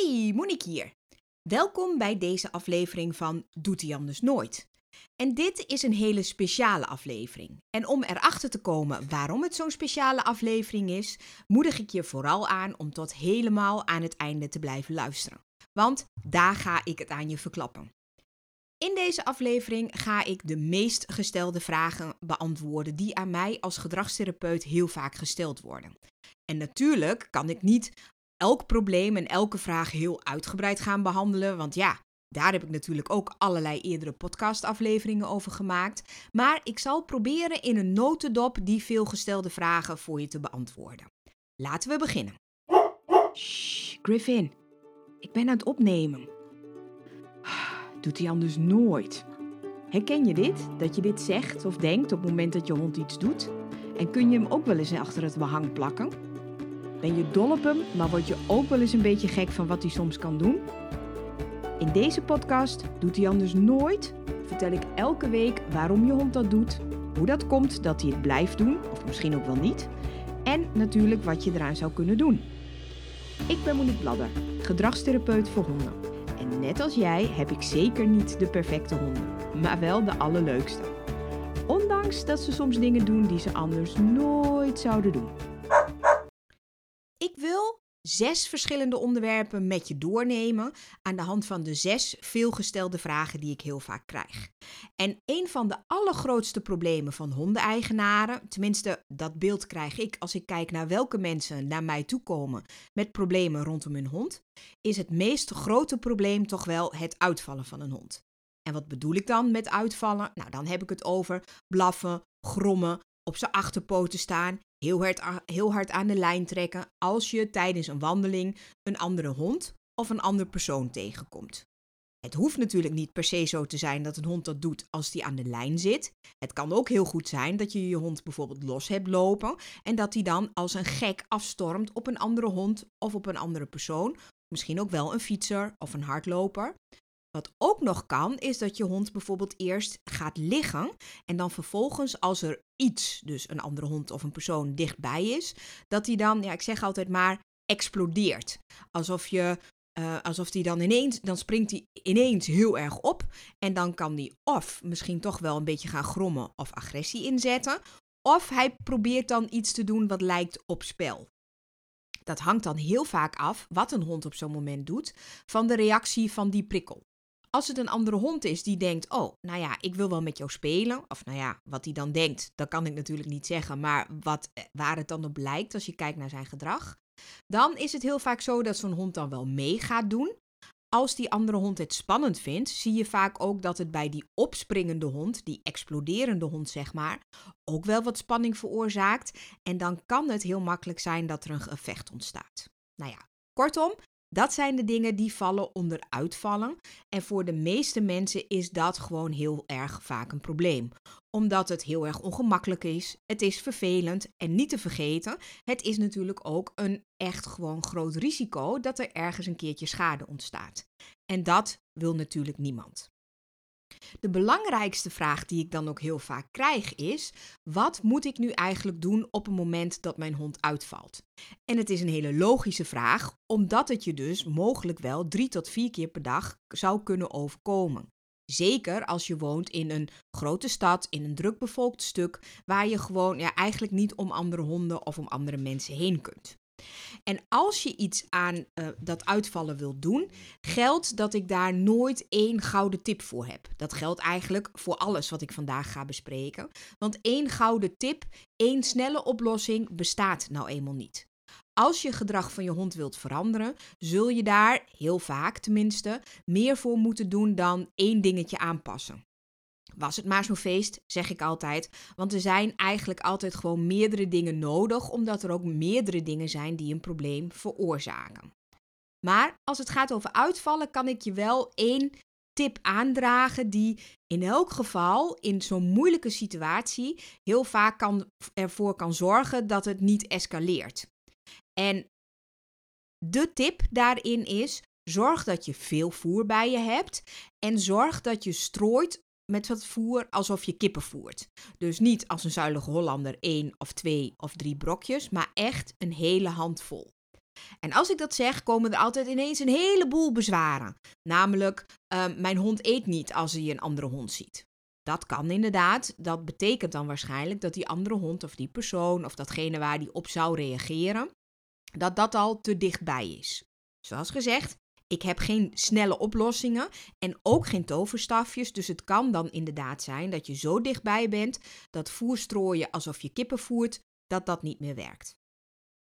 Hey, Monique hier. Welkom bij deze aflevering van Doet hij anders nooit. En dit is een hele speciale aflevering. En om erachter te komen waarom het zo'n speciale aflevering is, moedig ik je vooral aan om tot helemaal aan het einde te blijven luisteren. Want daar ga ik het aan je verklappen. In deze aflevering ga ik de meest gestelde vragen beantwoorden die aan mij als gedragstherapeut heel vaak gesteld worden. En natuurlijk kan ik niet elk probleem en elke vraag heel uitgebreid gaan behandelen. Want ja, daar heb ik natuurlijk ook allerlei eerdere podcastafleveringen over gemaakt. Maar ik zal proberen in een notendop die veelgestelde vragen voor je te beantwoorden. Laten we beginnen. Shh, Griffin. Ik ben aan het opnemen. Doet hij anders nooit. Herken je dit? Dat je dit zegt of denkt op het moment dat je hond iets doet? En kun je hem ook wel eens achter het behang plakken? Ben je dol op hem, maar word je ook wel eens een beetje gek van wat hij soms kan doen? In deze podcast doet hij anders nooit. Vertel ik elke week waarom je hond dat doet, hoe dat komt dat hij het blijft doen, of misschien ook wel niet, en natuurlijk wat je eraan zou kunnen doen. Ik ben Monique Bladder, gedragstherapeut voor honden. En net als jij heb ik zeker niet de perfecte honden, maar wel de allerleukste. Ondanks dat ze soms dingen doen die ze anders nooit zouden doen. Zes verschillende onderwerpen met je doornemen aan de hand van de zes veelgestelde vragen die ik heel vaak krijg. En een van de allergrootste problemen van hondeneigenaren, tenminste dat beeld krijg ik als ik kijk naar welke mensen naar mij toe komen met problemen rondom hun hond, is het meest grote probleem toch wel het uitvallen van een hond. En wat bedoel ik dan met uitvallen? Nou, dan heb ik het over blaffen, grommen, op zijn achterpoten staan, heel hard, heel hard aan de lijn trekken als je tijdens een wandeling een andere hond of een andere persoon tegenkomt. Het hoeft natuurlijk niet per se zo te zijn dat een hond dat doet als die aan de lijn zit. Het kan ook heel goed zijn dat je je hond bijvoorbeeld los hebt lopen en dat hij dan als een gek afstormt op een andere hond of op een andere persoon. Misschien ook wel een fietser of een hardloper. Wat ook nog kan, is dat je hond bijvoorbeeld eerst gaat liggen en dan vervolgens als er iets, dus een andere hond of een persoon dichtbij is, dat hij dan, ja, ik zeg altijd maar, explodeert. Alsof je uh, alsof die dan ineens, dan springt hij ineens heel erg op. En dan kan die of misschien toch wel een beetje gaan grommen of agressie inzetten. Of hij probeert dan iets te doen wat lijkt op spel. Dat hangt dan heel vaak af, wat een hond op zo'n moment doet, van de reactie van die prikkel. Als het een andere hond is die denkt: Oh, nou ja, ik wil wel met jou spelen. Of nou ja, wat hij dan denkt, dat kan ik natuurlijk niet zeggen. Maar wat, eh, waar het dan op lijkt als je kijkt naar zijn gedrag. Dan is het heel vaak zo dat zo'n hond dan wel mee gaat doen. Als die andere hond het spannend vindt, zie je vaak ook dat het bij die opspringende hond, die exploderende hond zeg maar, ook wel wat spanning veroorzaakt. En dan kan het heel makkelijk zijn dat er een gevecht ontstaat. Nou ja, kortom, dat zijn de dingen die vallen onder uitvallen. En voor de meeste mensen is dat gewoon heel erg vaak een probleem. Omdat het heel erg ongemakkelijk is, het is vervelend en niet te vergeten, het is natuurlijk ook een echt gewoon groot risico dat er ergens een keertje schade ontstaat. En dat wil natuurlijk niemand. De belangrijkste vraag die ik dan ook heel vaak krijg is: wat moet ik nu eigenlijk doen op het moment dat mijn hond uitvalt? En het is een hele logische vraag, omdat het je dus mogelijk wel drie tot vier keer per dag zou kunnen overkomen. Zeker als je woont in een grote stad, in een drukbevolkt stuk, waar je gewoon ja, eigenlijk niet om andere honden of om andere mensen heen kunt. En als je iets aan uh, dat uitvallen wilt doen, geldt dat ik daar nooit één gouden tip voor heb. Dat geldt eigenlijk voor alles wat ik vandaag ga bespreken. Want één gouden tip, één snelle oplossing bestaat nou eenmaal niet. Als je gedrag van je hond wilt veranderen, zul je daar, heel vaak tenminste, meer voor moeten doen dan één dingetje aanpassen. Was het maar zo'n feest, zeg ik altijd. Want er zijn eigenlijk altijd gewoon meerdere dingen nodig, omdat er ook meerdere dingen zijn die een probleem veroorzaken. Maar als het gaat over uitvallen, kan ik je wel één tip aandragen die in elk geval in zo'n moeilijke situatie heel vaak kan, ervoor kan zorgen dat het niet escaleert. En de tip daarin is: zorg dat je veel voer bij je hebt en zorg dat je strooit met wat voer alsof je kippen voert. Dus niet als een zuilige Hollander één of twee of drie brokjes, maar echt een hele handvol. En als ik dat zeg, komen er altijd ineens een heleboel bezwaren. Namelijk, ehm, mijn hond eet niet als hij een andere hond ziet. Dat kan inderdaad. Dat betekent dan waarschijnlijk dat die andere hond of die persoon of datgene waar die op zou reageren, dat dat al te dichtbij is. Zoals gezegd, ik heb geen snelle oplossingen en ook geen toverstafjes. Dus het kan dan inderdaad zijn dat je zo dichtbij bent dat voerstrooien alsof je kippen voert, dat dat niet meer werkt.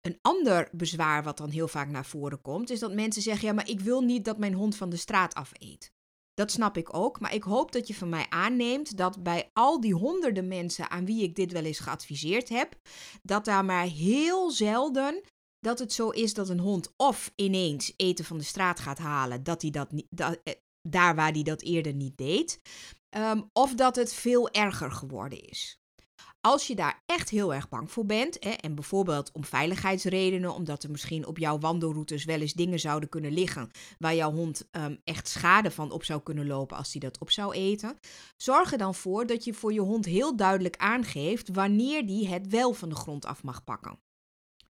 Een ander bezwaar wat dan heel vaak naar voren komt, is dat mensen zeggen: ja, maar ik wil niet dat mijn hond van de straat af eet. Dat snap ik ook, maar ik hoop dat je van mij aanneemt dat bij al die honderden mensen aan wie ik dit wel eens geadviseerd heb, dat daar maar heel zelden dat het zo is dat een hond of ineens eten van de straat gaat halen, dat hij dat eh, daar waar hij dat eerder niet deed, um, of dat het veel erger geworden is. Als je daar echt heel erg bang voor bent, hè, en bijvoorbeeld om veiligheidsredenen, omdat er misschien op jouw wandelroutes wel eens dingen zouden kunnen liggen waar jouw hond um, echt schade van op zou kunnen lopen als hij dat op zou eten, zorg er dan voor dat je voor je hond heel duidelijk aangeeft wanneer die het wel van de grond af mag pakken.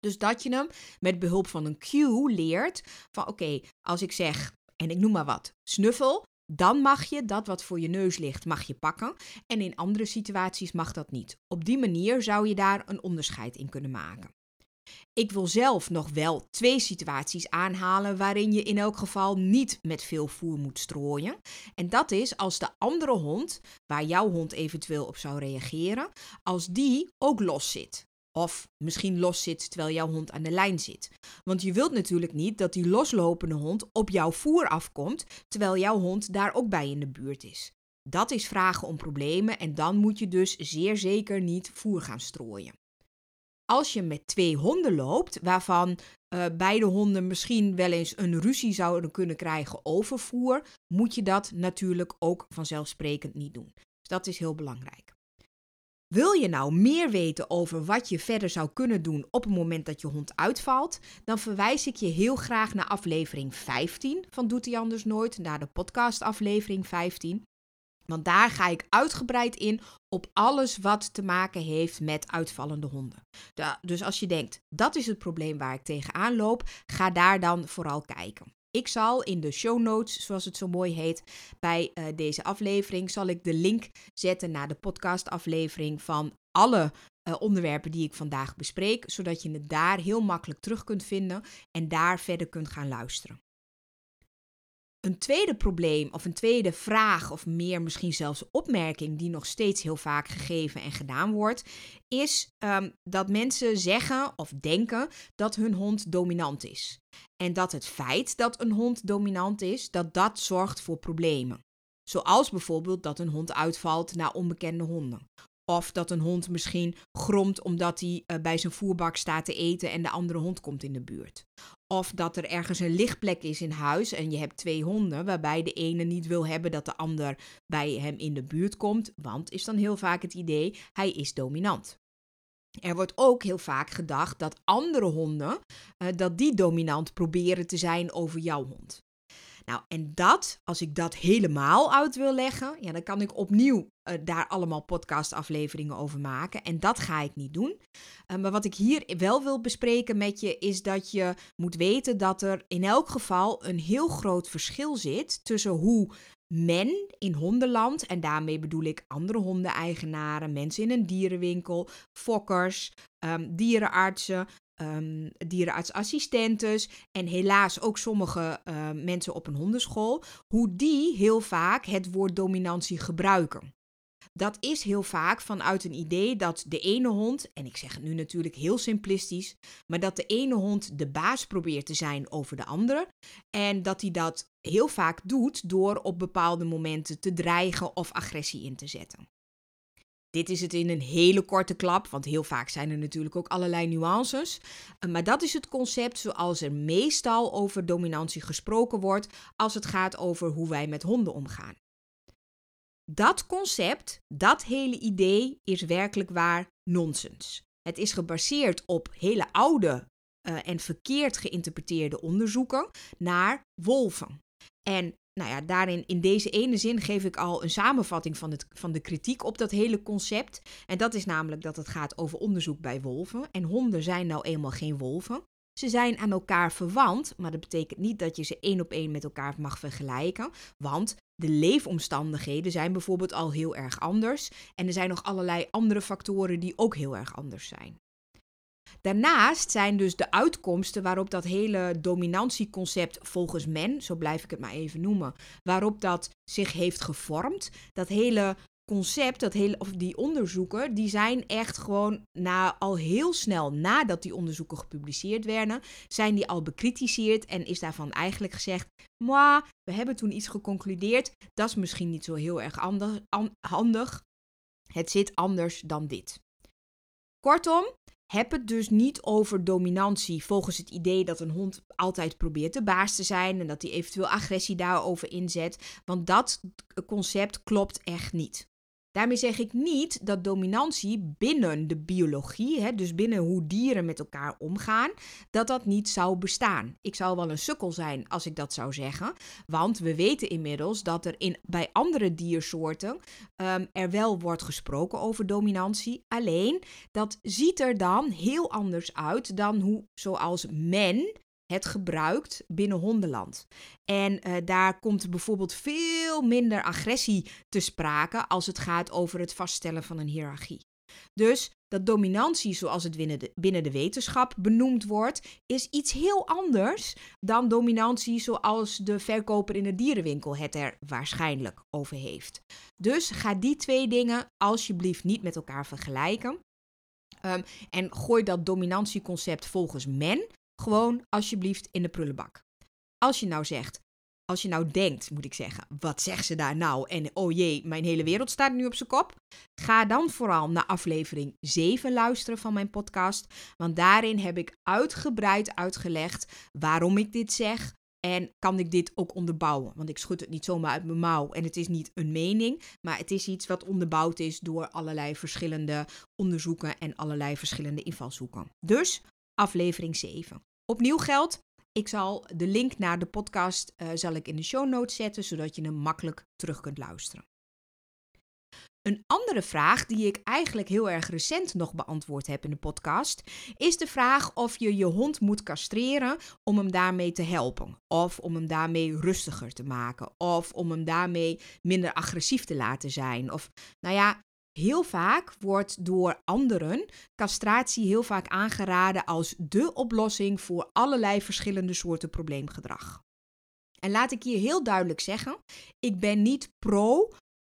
Dus dat je hem met behulp van een cue leert van oké, als ik zeg, en ik noem maar wat, snuffel, dan mag je dat wat voor je neus ligt, mag je pakken. En in andere situaties mag dat niet. Op die manier zou je daar een onderscheid in kunnen maken. Ik wil zelf nog wel twee situaties aanhalen waarin je in elk geval niet met veel voer moet strooien. En dat is als de andere hond, waar jouw hond eventueel op zou reageren, als die ook los zit. Of misschien los zit terwijl jouw hond aan de lijn zit. Want je wilt natuurlijk niet dat die loslopende hond op jouw voer afkomt terwijl jouw hond daar ook bij in de buurt is. Dat is vragen om problemen en dan moet je dus zeer zeker niet voer gaan strooien. Als je met twee honden loopt, waarvan uh, beide honden misschien wel eens een ruzie zouden kunnen krijgen over voer, moet je dat natuurlijk ook vanzelfsprekend niet doen. Dus dat is heel belangrijk. Wil je nou meer weten over wat je verder zou kunnen doen op het moment dat je hond uitvalt? Dan verwijs ik je heel graag naar aflevering 15 van Doet hij anders nooit, naar de podcast aflevering 15. Want daar ga ik uitgebreid in op alles wat te maken heeft met uitvallende honden. Dus als je denkt, dat is het probleem waar ik tegenaan loop, ga daar dan vooral kijken. Ik zal in de show notes, zoals het zo mooi heet, bij uh, deze aflevering, zal ik de link zetten naar de podcastaflevering van alle uh, onderwerpen die ik vandaag bespreek, zodat je het daar heel makkelijk terug kunt vinden en daar verder kunt gaan luisteren. Een tweede probleem of een tweede vraag of meer misschien zelfs opmerking die nog steeds heel vaak gegeven en gedaan wordt, is um, dat mensen zeggen of denken dat hun hond dominant is. En dat het feit dat een hond dominant is, dat dat zorgt voor problemen. Zoals bijvoorbeeld dat een hond uitvalt naar onbekende honden. Of dat een hond misschien gromt omdat hij uh, bij zijn voerbak staat te eten en de andere hond komt in de buurt. Of dat er ergens een lichtplek is in huis en je hebt twee honden, waarbij de ene niet wil hebben dat de ander bij hem in de buurt komt, want is dan heel vaak het idee, hij is dominant. Er wordt ook heel vaak gedacht dat andere honden, uh, dat die dominant proberen te zijn over jouw hond. Nou, en dat, als ik dat helemaal uit wil leggen, ja, dan kan ik opnieuw uh, daar allemaal podcastafleveringen over maken. En dat ga ik niet doen. Uh, maar wat ik hier wel wil bespreken met je, is dat je moet weten dat er in elk geval een heel groot verschil zit tussen hoe men in hondenland, en daarmee bedoel ik andere hondeneigenaren, mensen in een dierenwinkel, fokkers, um, dierenartsen, um, dierenartsassistentes en helaas ook sommige uh, mensen op een hondenschool, hoe die heel vaak het woord dominantie gebruiken. Dat is heel vaak vanuit een idee dat de ene hond, en ik zeg het nu natuurlijk heel simplistisch, maar dat de ene hond de baas probeert te zijn over de andere. En dat hij dat heel vaak doet door op bepaalde momenten te dreigen of agressie in te zetten. Dit is het in een hele korte klap, want heel vaak zijn er natuurlijk ook allerlei nuances. Eh, maar dat is het concept zoals er meestal over dominantie gesproken wordt als het gaat over hoe wij met honden omgaan. Dat concept, dat hele idee is werkelijk waar nonsens. Het is gebaseerd op hele oude uh, en verkeerd geïnterpreteerde onderzoeken naar wolven. En nou ja, daarin, in deze ene zin geef ik al een samenvatting van, het, van de kritiek op dat hele concept. En dat is namelijk dat het gaat over onderzoek bij wolven. En honden zijn nou eenmaal geen wolven. Ze zijn aan elkaar verwant, maar dat betekent niet dat je ze één op één met elkaar mag vergelijken. Want de leefomstandigheden zijn bijvoorbeeld al heel erg anders. En er zijn nog allerlei andere factoren die ook heel erg anders zijn. Daarnaast zijn dus de uitkomsten waarop dat hele dominantieconcept volgens men, zo blijf ik het maar even noemen, waarop dat zich heeft gevormd, dat hele concept, dat hele, of die onderzoeken, die zijn echt gewoon na, al heel snel nadat die onderzoeken gepubliceerd werden, zijn die al bekritiseerd en is daarvan eigenlijk gezegd, moi, we hebben toen iets geconcludeerd, dat is misschien niet zo heel erg handig. Het zit anders dan dit. Kortom, heb het dus niet over dominantie volgens het idee dat een hond altijd probeert de baas te zijn en dat hij eventueel agressie daarover inzet, want dat concept klopt echt niet. Daarmee zeg ik niet dat dominantie binnen de biologie, hè, dus binnen hoe dieren met elkaar omgaan, dat dat niet zou bestaan. Ik zou wel een sukkel zijn als ik dat zou zeggen, want we weten inmiddels dat er in, bij andere diersoorten um, er wel wordt gesproken over dominantie. Alleen dat ziet er dan heel anders uit dan hoe, zoals men het gebruikt binnen hondenland. En uh, daar komt bijvoorbeeld veel minder agressie te sprake als het gaat over het vaststellen van een hiërarchie. Dus dat dominantie, zoals het binnen de, binnen de wetenschap benoemd wordt, is iets heel anders dan dominantie zoals de verkoper in de dierenwinkel het er waarschijnlijk over heeft. Dus ga die twee dingen alsjeblieft niet met elkaar vergelijken. Um, en gooi dat dominantieconcept volgens men gewoon alsjeblieft in de prullenbak. Als je nou zegt, als je nou denkt, moet ik zeggen, wat zegt ze daar nou? En oh jee, mijn hele wereld staat nu op zijn kop. Ga dan vooral naar aflevering 7 luisteren van mijn podcast. Want daarin heb ik uitgebreid uitgelegd waarom ik dit zeg. En kan ik dit ook onderbouwen? Want ik schud het niet zomaar uit mijn mouw. En het is niet een mening, maar het is iets wat onderbouwd is door allerlei verschillende onderzoeken en allerlei verschillende invalshoeken. Dus aflevering 7. Opnieuw geldt, ik zal de link naar de podcast uh, zal ik in de show notes zetten, zodat je hem makkelijk terug kunt luisteren. Een andere vraag die ik eigenlijk heel erg recent nog beantwoord heb in de podcast, is de vraag of je je hond moet castreren om hem daarmee te helpen. Of om hem daarmee rustiger te maken. Of om hem daarmee minder agressief te laten zijn. Of nou ja, Heel vaak wordt door anderen castratie heel vaak aangeraden als de oplossing voor allerlei verschillende soorten probleemgedrag. En laat ik hier heel duidelijk zeggen: ik ben niet pro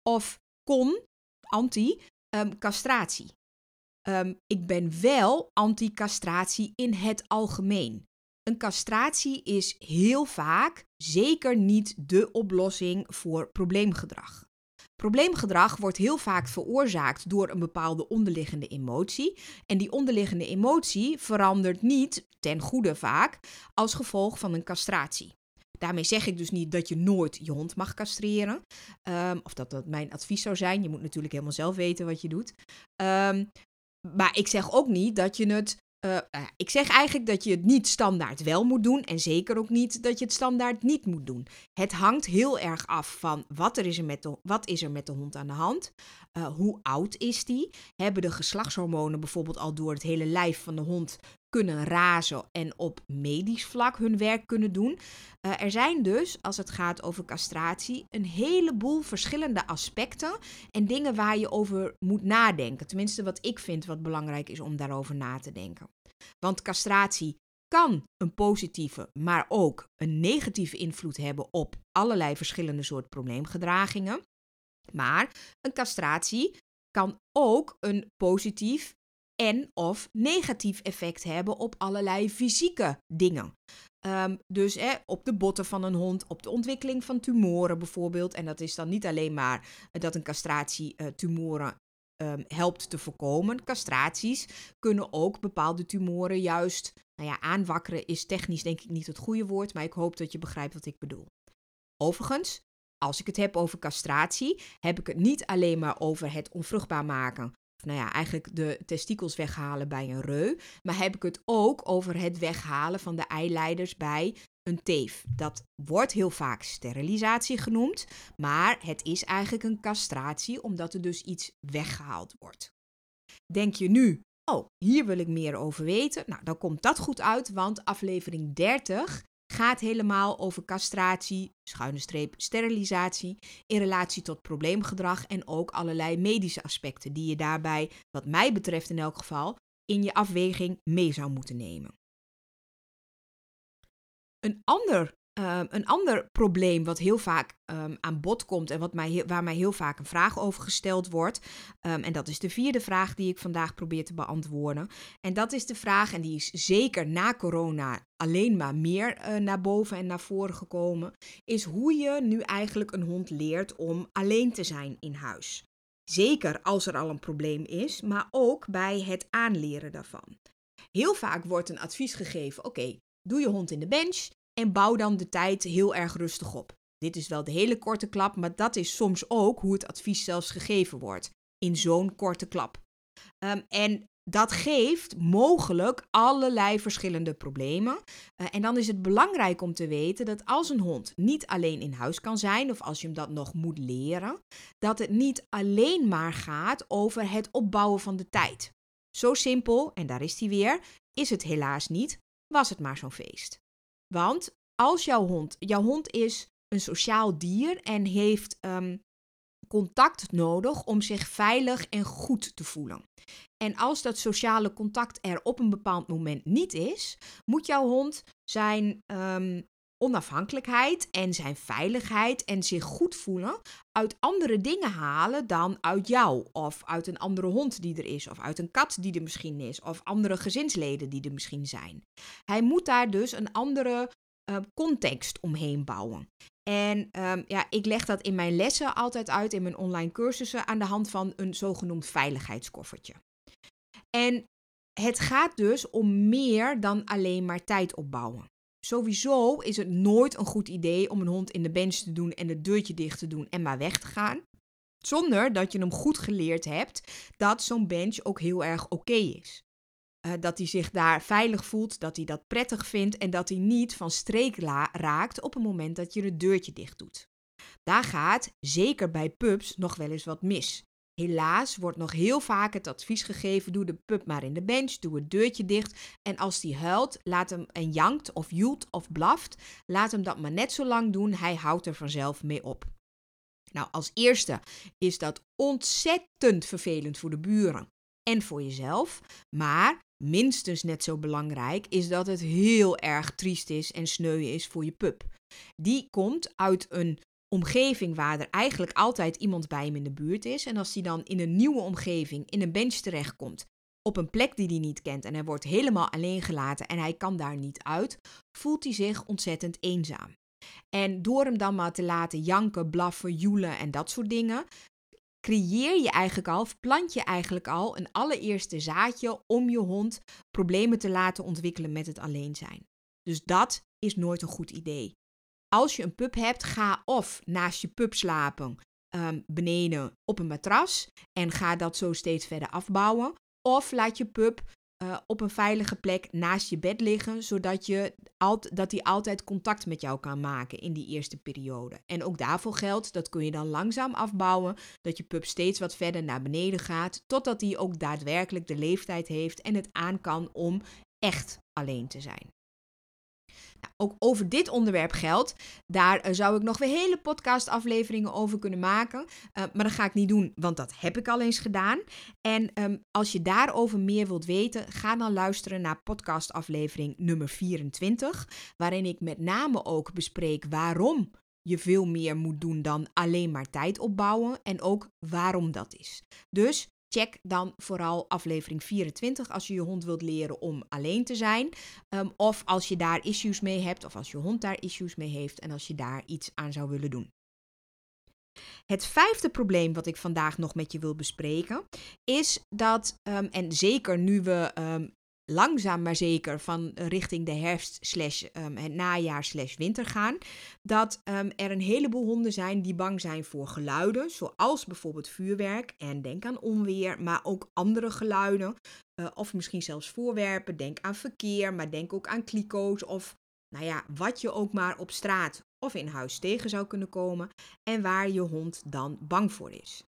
of con anti um, castratie. Um, ik ben wel anti-castratie in het algemeen. Een castratie is heel vaak zeker niet de oplossing voor probleemgedrag. Probleemgedrag wordt heel vaak veroorzaakt door een bepaalde onderliggende emotie. En die onderliggende emotie verandert niet, ten goede vaak, als gevolg van een castratie. Daarmee zeg ik dus niet dat je nooit je hond mag castreren. Um, of dat dat mijn advies zou zijn. Je moet natuurlijk helemaal zelf weten wat je doet. Um, maar ik zeg ook niet dat je het uh, ik zeg eigenlijk dat je het niet standaard wel moet doen en zeker ook niet dat je het standaard niet moet doen. Het hangt heel erg af van wat, er is, er met de, wat is er met de hond aan de hand, uh, hoe oud is die, hebben de geslachtshormonen bijvoorbeeld al door het hele lijf van de hond kunnen razen en op medisch vlak hun werk kunnen doen. Uh, er zijn dus, als het gaat over castratie, een heleboel verschillende aspecten en dingen waar je over moet nadenken. Tenminste, wat ik vind wat belangrijk is om daarover na te denken. Want castratie kan een positieve, maar ook een negatieve invloed hebben op allerlei verschillende soorten probleemgedragingen. Maar een castratie kan ook een positief en of negatief effect hebben op allerlei fysieke dingen. Um, dus op de botten van een hond, op de ontwikkeling van tumoren bijvoorbeeld. En dat is dan niet alleen maar dat een castratie uh, tumoren um, helpt te voorkomen. Castraties kunnen ook bepaalde tumoren juist nou ja, aanwakkeren. Is technisch denk ik niet het goede woord, maar ik hoop dat je begrijpt wat ik bedoel. Overigens, als ik het heb over castratie, heb ik het niet alleen maar over het onvruchtbaar maken nou ja, eigenlijk de testikels weghalen bij een reu. Maar heb ik het ook over het weghalen van de eileiders bij een teef. Dat wordt heel vaak sterilisatie genoemd, maar het is eigenlijk een castratie omdat er dus iets weggehaald wordt. Denk je nu, oh, hier wil ik meer over weten. Nou, dan komt dat goed uit, want aflevering 30 gaat helemaal over castratie, schuine streep, sterilisatie in relatie tot probleemgedrag en ook allerlei medische aspecten die je daarbij, wat mij betreft in elk geval, in je afweging mee zou moeten nemen. Een ander Ehm, een ander probleem wat heel vaak ehm, aan bod komt en wat mij, waar mij heel vaak een vraag over gesteld wordt. Um, en dat is de vierde vraag die ik vandaag probeer te beantwoorden. En dat is de vraag, en die is zeker na corona alleen maar meer uh, naar boven en naar voren gekomen. Is hoe je nu eigenlijk een hond leert om alleen te zijn in huis. Zeker als er al een probleem is, maar ook bij het aanleren daarvan. Heel vaak wordt een advies gegeven: oké, doe je hond in de bench en bouw dan de tijd heel erg rustig op. Dit is wel de hele korte klap, maar dat is soms ook hoe het advies zelfs gegeven wordt. In zo'n korte klap. Ehm, en dat geeft mogelijk allerlei verschillende problemen. Uh, en dan is het belangrijk om te weten dat als een hond niet alleen in huis kan zijn, of als je hem dat nog moet leren, dat het niet alleen maar gaat over het opbouwen van de tijd. Zo simpel, en daar is hij weer, is het helaas niet, was het maar zo'n feest. Want als jouw hond, jouw hond is een sociaal dier en heeft um, contact nodig om zich veilig en goed te voelen. En als dat sociale contact er op een bepaald moment niet is, moet jouw hond zijn um, onafhankelijkheid en zijn veiligheid en zich goed voelen uit andere dingen halen dan uit jou of uit een andere hond die er is of uit een kat die er misschien is of andere gezinsleden die er misschien zijn. Hij moet daar dus een andere uh, context omheen bouwen. En um, ja, ik leg dat in mijn lessen altijd uit in mijn online cursussen aan de hand van een zogenoemd veiligheidskoffertje. En het gaat dus om meer dan alleen maar tijd opbouwen. Sowieso is het nooit een goed idee om een hond in de bench te doen en het deurtje dicht te doen en maar weg te gaan. Zonder dat je hem goed geleerd hebt dat zo'n bench ook heel erg oké is. Uh, dat hij zich daar veilig voelt, dat hij dat prettig vindt en dat hij niet van streek raakt op het moment dat je het deurtje dicht doet. Daar gaat, zeker bij pups, nog wel eens wat mis. Helaas wordt nog heel vaak het advies gegeven: doe de pup maar in de bench, doe het deurtje dicht. En als die huilt, laat hem en jankt of joelt of blaft, laat hem dat maar net zo lang doen. Hij houdt er vanzelf mee op. Nou, als eerste is dat ontzettend vervelend voor de buren en voor jezelf. Maar minstens net zo belangrijk is dat het heel erg triest is en sneu is voor je pup. Die komt uit een omgeving waar er eigenlijk altijd iemand bij hem in de buurt is. En als hij dan in een nieuwe omgeving, in een bench terechtkomt, op een plek die hij niet kent en hij wordt helemaal alleen gelaten en hij kan daar niet uit, voelt hij zich ontzettend eenzaam. En door hem dan maar te laten janken, blaffen, joelen en dat soort dingen, creëer je eigenlijk al, of plant je eigenlijk al een allereerste zaadje om je hond problemen te laten ontwikkelen met het alleen zijn. Dus dat is nooit een goed idee als je een pup hebt, ga of naast je pup slapen um, beneden op een matras en ga dat zo steeds verder afbouwen. Of laat je pup uh, op een veilige plek naast je bed liggen, zodat je dat hij altijd contact met jou kan maken in die eerste periode. En ook daarvoor geldt, dat kun je dan langzaam afbouwen, dat je pup steeds wat verder naar beneden gaat, totdat hij ook daadwerkelijk de leeftijd heeft en het aan kan om echt alleen te zijn. Ook over dit onderwerp geldt. Daar eh, zou ik nog weer hele podcastafleveringen over kunnen maken. Uh, maar dat ga ik niet doen, want dat heb ik al eens gedaan. En um, als je daarover meer wilt weten, ga dan luisteren naar podcastaflevering nummer 24. Waarin ik met name ook bespreek waarom je veel meer moet doen dan alleen maar tijd opbouwen. En ook waarom dat is. Dus check dan vooral aflevering 24 als je je hond wilt leren om alleen te zijn. Um, of als je daar issues mee hebt, of als je hond daar issues mee heeft en als je daar iets aan zou willen doen. Het vijfde probleem wat ik vandaag nog met je wil bespreken is dat, um, en zeker nu we um, langzaam maar zeker van richting de herfst slash um, het najaar slash winter gaan, dat um, er een heleboel honden zijn die bang zijn voor geluiden, zoals bijvoorbeeld vuurwerk en denk aan onweer, maar ook andere geluiden uh, of misschien zelfs voorwerpen. Denk aan verkeer, maar denk ook aan kliko's of nou ja, wat je ook maar op straat of in huis tegen zou kunnen komen en waar je hond dan bang voor is.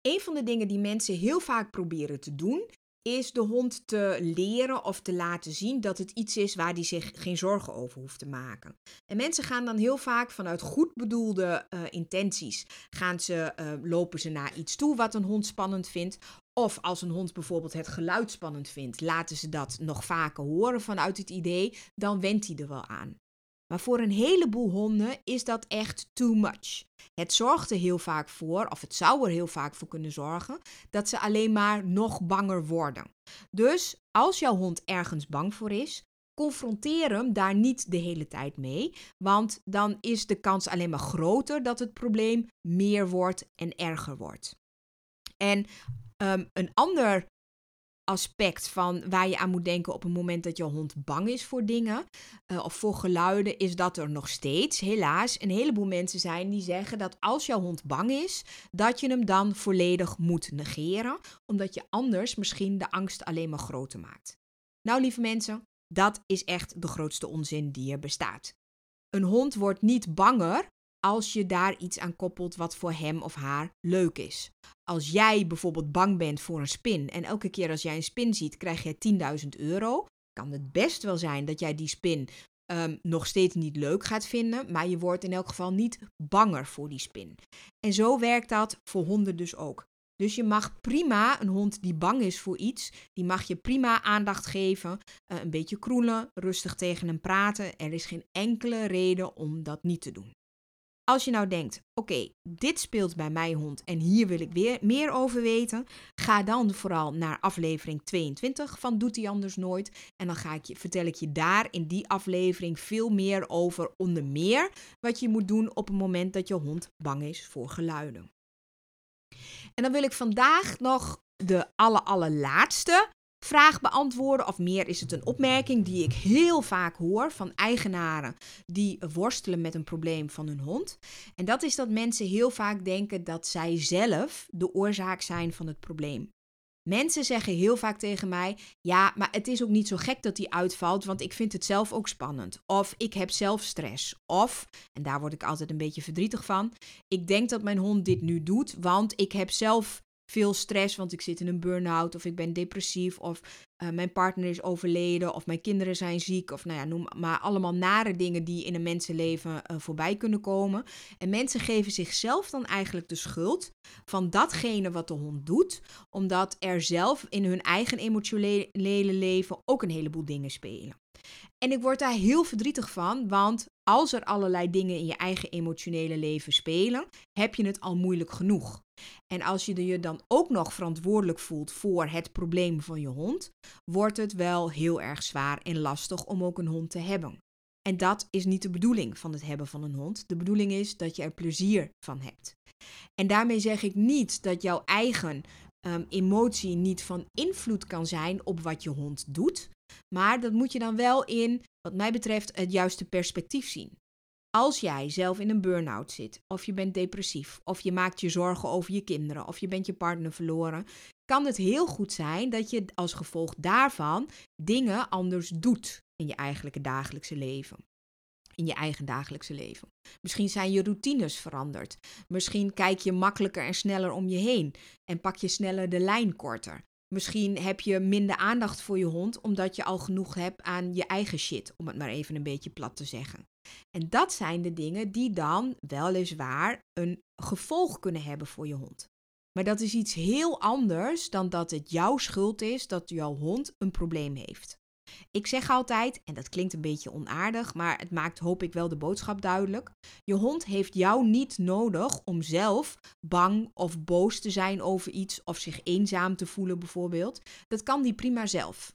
Een van de dingen die mensen heel vaak proberen te doen, is de hond te leren of te laten zien dat het iets is waar die zich geen zorgen over hoeft te maken. En mensen gaan dan heel vaak vanuit goed bedoelde uh, intenties, gaan ze, uh, lopen ze naar iets toe wat een hond spannend vindt. Of als een hond bijvoorbeeld het geluid spannend vindt, laten ze dat nog vaker horen vanuit het idee, dan wendt hij er wel aan. Maar voor een heleboel honden is dat echt too much. Het zorgt er heel vaak voor, of het zou er heel vaak voor kunnen zorgen, dat ze alleen maar nog banger worden. Dus als jouw hond ergens bang voor is, confronteer hem daar niet de hele tijd mee, want dan is de kans alleen maar groter dat het probleem meer wordt en erger wordt. En um, een ander aspect van waar je aan moet denken op het moment dat je hond bang is voor dingen uh, of voor geluiden, is dat er nog steeds, helaas, een heleboel mensen zijn die zeggen dat als jouw hond bang is, dat je hem dan volledig moet negeren, omdat je anders misschien de angst alleen maar groter maakt. Nou, lieve mensen, dat is echt de grootste onzin die er bestaat. Een hond wordt niet banger als je daar iets aan koppelt wat voor hem of haar leuk is. Als jij bijvoorbeeld bang bent voor een spin en elke keer als jij een spin ziet krijg je 10.000 euro, kan het best wel zijn dat jij die spin um, nog steeds niet leuk gaat vinden, maar je wordt in elk geval niet banger voor die spin. En zo werkt dat voor honden dus ook. Dus je mag prima een hond die bang is voor iets, die mag je prima aandacht geven, uh, een beetje kroelen, rustig tegen hem praten. Er is geen enkele reden om dat niet te doen. Als je nou denkt, oké, dit speelt bij mijn hond en hier wil ik weer meer over weten, ga dan vooral naar aflevering 22 van Doet hij anders nooit. En dan ga ik je, vertel ik je daar in die aflevering veel meer over, onder meer wat je moet doen op het moment dat je hond bang is voor geluiden. En dan wil ik vandaag nog de aller, allerlaatste vraag beantwoorden. Of meer is het een opmerking die ik heel vaak hoor van eigenaren die worstelen met een probleem van hun hond. En dat is dat mensen heel vaak denken dat zij zelf de oorzaak zijn van het probleem. Mensen zeggen heel vaak tegen mij: Ja, maar het is ook niet zo gek dat die uitvalt, want ik vind het zelf ook spannend. Of ik heb zelf stress. Of, en daar word ik altijd een beetje verdrietig van, ik denk dat mijn hond dit nu doet, want ik heb zelf veel stress, want ik zit in een burn-out of ik ben depressief of uh, mijn partner is overleden of mijn kinderen zijn ziek of nou ja, noem maar allemaal nare dingen die in een mensenleven uh, voorbij kunnen komen. En mensen geven zichzelf dan eigenlijk de schuld van datgene wat de hond doet, omdat er zelf in hun eigen emotionele leven ook een heleboel dingen spelen. En ik word daar heel verdrietig van, want als er allerlei dingen in je eigen emotionele leven spelen, heb je het al moeilijk genoeg. En als je je dan ook nog verantwoordelijk voelt voor het probleem van je hond, wordt het wel heel erg zwaar en lastig om ook een hond te hebben. En dat is niet de bedoeling van het hebben van een hond. De bedoeling is dat je er plezier van hebt. En daarmee zeg ik niet dat jouw eigen um, emotie niet van invloed kan zijn op wat je hond doet. Maar dat moet je dan wel in, wat mij betreft, het juiste perspectief zien. Als jij zelf in een burn-out zit, of je bent depressief, of je maakt je zorgen over je kinderen, of je bent je partner verloren, kan het heel goed zijn dat je als gevolg daarvan dingen anders doet in je eigenlijke dagelijkse leven. In je eigen dagelijkse leven. Misschien zijn je routines veranderd. Misschien kijk je makkelijker en sneller om je heen en pak je sneller de lijn korter. Misschien heb je minder aandacht voor je hond omdat je al genoeg hebt aan je eigen shit, om het maar even een beetje plat te zeggen. En dat zijn de dingen die dan weliswaar een gevolg kunnen hebben voor je hond. Maar dat is iets heel anders dan dat het jouw schuld is dat jouw hond een probleem heeft. Ik zeg altijd, en dat klinkt een beetje onaardig, maar het maakt hoop ik wel de boodschap duidelijk. Je hond heeft jou niet nodig om zelf bang of boos te zijn over iets of zich eenzaam te voelen bijvoorbeeld. Dat kan die prima zelf.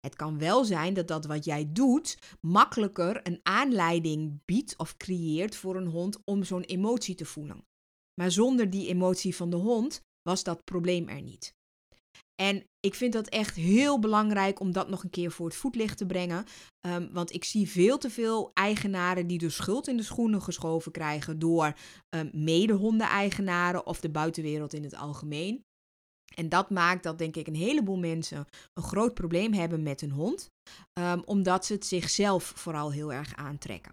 Het kan wel zijn dat dat wat jij doet makkelijker een aanleiding biedt of creëert voor een hond om zo'n emotie te voelen. Maar zonder die emotie van de hond was dat probleem er niet. En ik vind dat echt heel belangrijk om dat nog een keer voor het voetlicht te brengen. Um, want ik zie veel te veel eigenaren die de schuld in de schoenen geschoven krijgen door um, mede-honden-eigenaren of de buitenwereld in het algemeen. En dat maakt dat, denk ik, een heleboel mensen een groot probleem hebben met hun hond, um, omdat ze het zichzelf vooral heel erg aantrekken.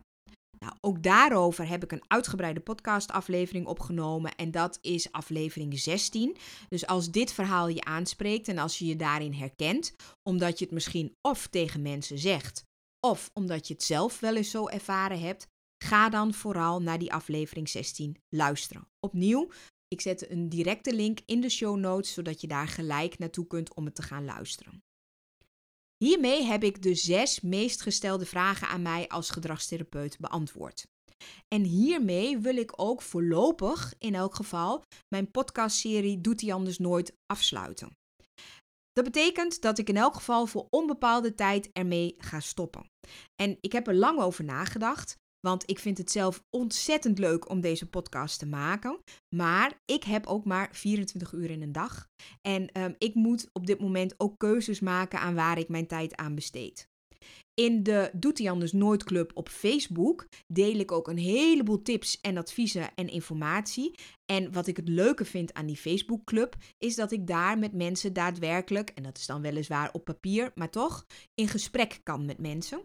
Nou, ook daarover heb ik een uitgebreide podcastaflevering opgenomen en dat is aflevering 16. Dus als dit verhaal je aanspreekt en als je je daarin herkent, omdat je het misschien of tegen mensen zegt of omdat je het zelf wel eens zo ervaren hebt, ga dan vooral naar die aflevering 16 luisteren. Opnieuw, ik zet een directe link in de show notes zodat je daar gelijk naartoe kunt om het te gaan luisteren. Hiermee heb ik de zes meest gestelde vragen aan mij als gedragstherapeut beantwoord. En hiermee wil ik ook voorlopig, in elk geval, mijn podcastserie Doet hij anders nooit afsluiten. Dat betekent dat ik in elk geval voor onbepaalde tijd ermee ga stoppen. En ik heb er lang over nagedacht. Want ik vind het zelf ontzettend leuk om deze podcast te maken. Maar ik heb ook maar 24 uur in een dag. En um, ik moet op dit moment ook keuzes maken aan waar ik mijn tijd aan besteed. In de Doet hij anders nooit club op Facebook deel ik ook een heleboel tips en adviezen en informatie. En wat ik het leuke vind aan die Facebook club is dat ik daar met mensen daadwerkelijk, en dat is dan weliswaar op papier, maar toch, in gesprek kan met mensen.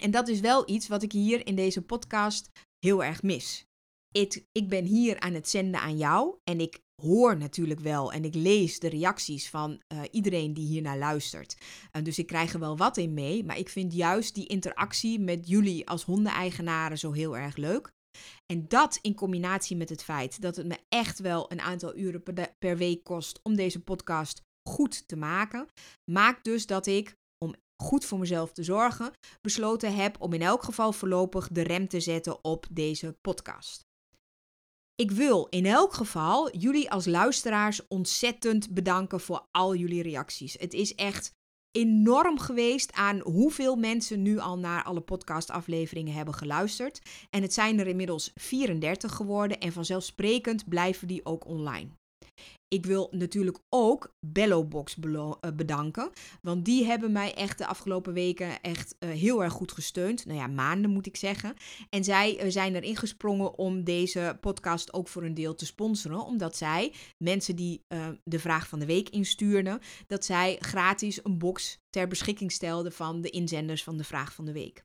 En dat is wel iets wat ik hier in deze podcast heel erg mis. Ik, ik ben hier aan het zenden aan jou en ik hoor natuurlijk wel en ik lees de reacties van uh, iedereen die hiernaar luistert. Uh, dus ik krijg er wel wat in mee, maar ik vind juist die interactie met jullie als hondeneigenaren zo heel erg leuk. En dat in combinatie met het feit dat het me echt wel een aantal uren per week kost om deze podcast goed te maken, maakt dus dat ik goed voor mezelf te zorgen, besloten heb om in elk geval voorlopig de rem te zetten op deze podcast. Ik wil in elk geval jullie als luisteraars ontzettend bedanken voor al jullie reacties. Het is echt enorm geweest aan hoeveel mensen nu al naar alle podcastafleveringen hebben geluisterd. En het zijn er inmiddels 34 geworden en vanzelfsprekend blijven die ook online. Ik wil natuurlijk ook Bellobox eh, bedanken. Want die hebben mij echt de afgelopen weken echt uh, heel erg goed gesteund. Nou ja, maanden moet ik zeggen. En zij uh, zijn erin gesprongen om deze podcast ook voor een deel te sponsoren. Omdat zij, mensen die de vraag van de week instuurden, dat zij gratis een box ter beschikking stelden van de inzenders van de vraag van de week.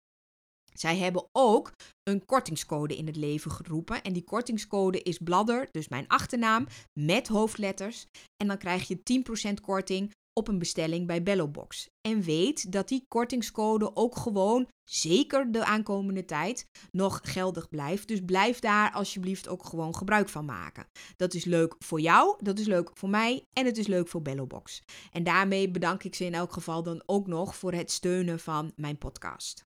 Zij hebben ook een kortingscode in het leven geroepen. En die kortingscode is Bladder, dus mijn achternaam, met hoofdletters. En dan krijg je 10% korting op een bestelling bij Bellobox. En weet dat die kortingscode ook gewoon, zeker de aankomende tijd, nog geldig blijft. Dus blijf daar alsjeblieft ook gewoon gebruik van maken. Dat is leuk voor jou, dat is leuk voor mij en het is leuk voor Bellobox. En daarmee bedank ik ze in elk geval dan ook nog voor het steunen van mijn podcast.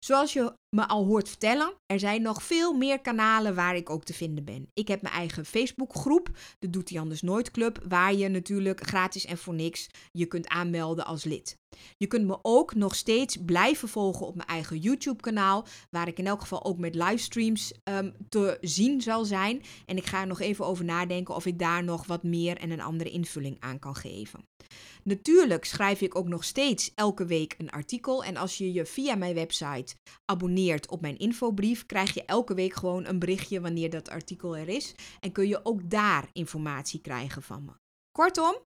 Zoals je me al hoort vertellen, er zijn nog veel meer kanalen waar ik ook te vinden ben. Ik heb mijn eigen Facebookgroep, de Doet hij anders nooit club, waar je natuurlijk gratis en voor niks je kunt aanmelden als lid. Je kunt me ook nog steeds blijven volgen op mijn eigen YouTube kanaal, waar ik in elk geval ook met livestreams um, te zien zal zijn. En ik ga er nog even over nadenken of ik daar nog wat meer en een andere invulling aan kan geven. Natuurlijk schrijf ik ook nog steeds elke week een artikel. En als je je via mijn website op mijn infobrief, krijg je elke week gewoon een berichtje wanneer dat artikel er is. En kun je ook daar informatie krijgen van me. Kortom,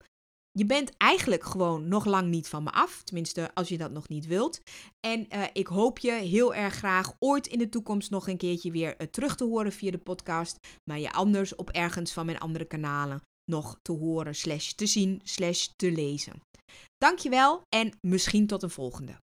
je bent eigenlijk gewoon nog lang niet van me af. Tenminste, als je dat nog niet wilt. En uh, ik hoop je heel erg graag ooit in de toekomst nog een keertje weer uh, terug te horen via de podcast. Maar je anders op ergens van mijn andere kanalen nog te horen, slash te zien, slash te lezen. Dankjewel en misschien tot een volgende.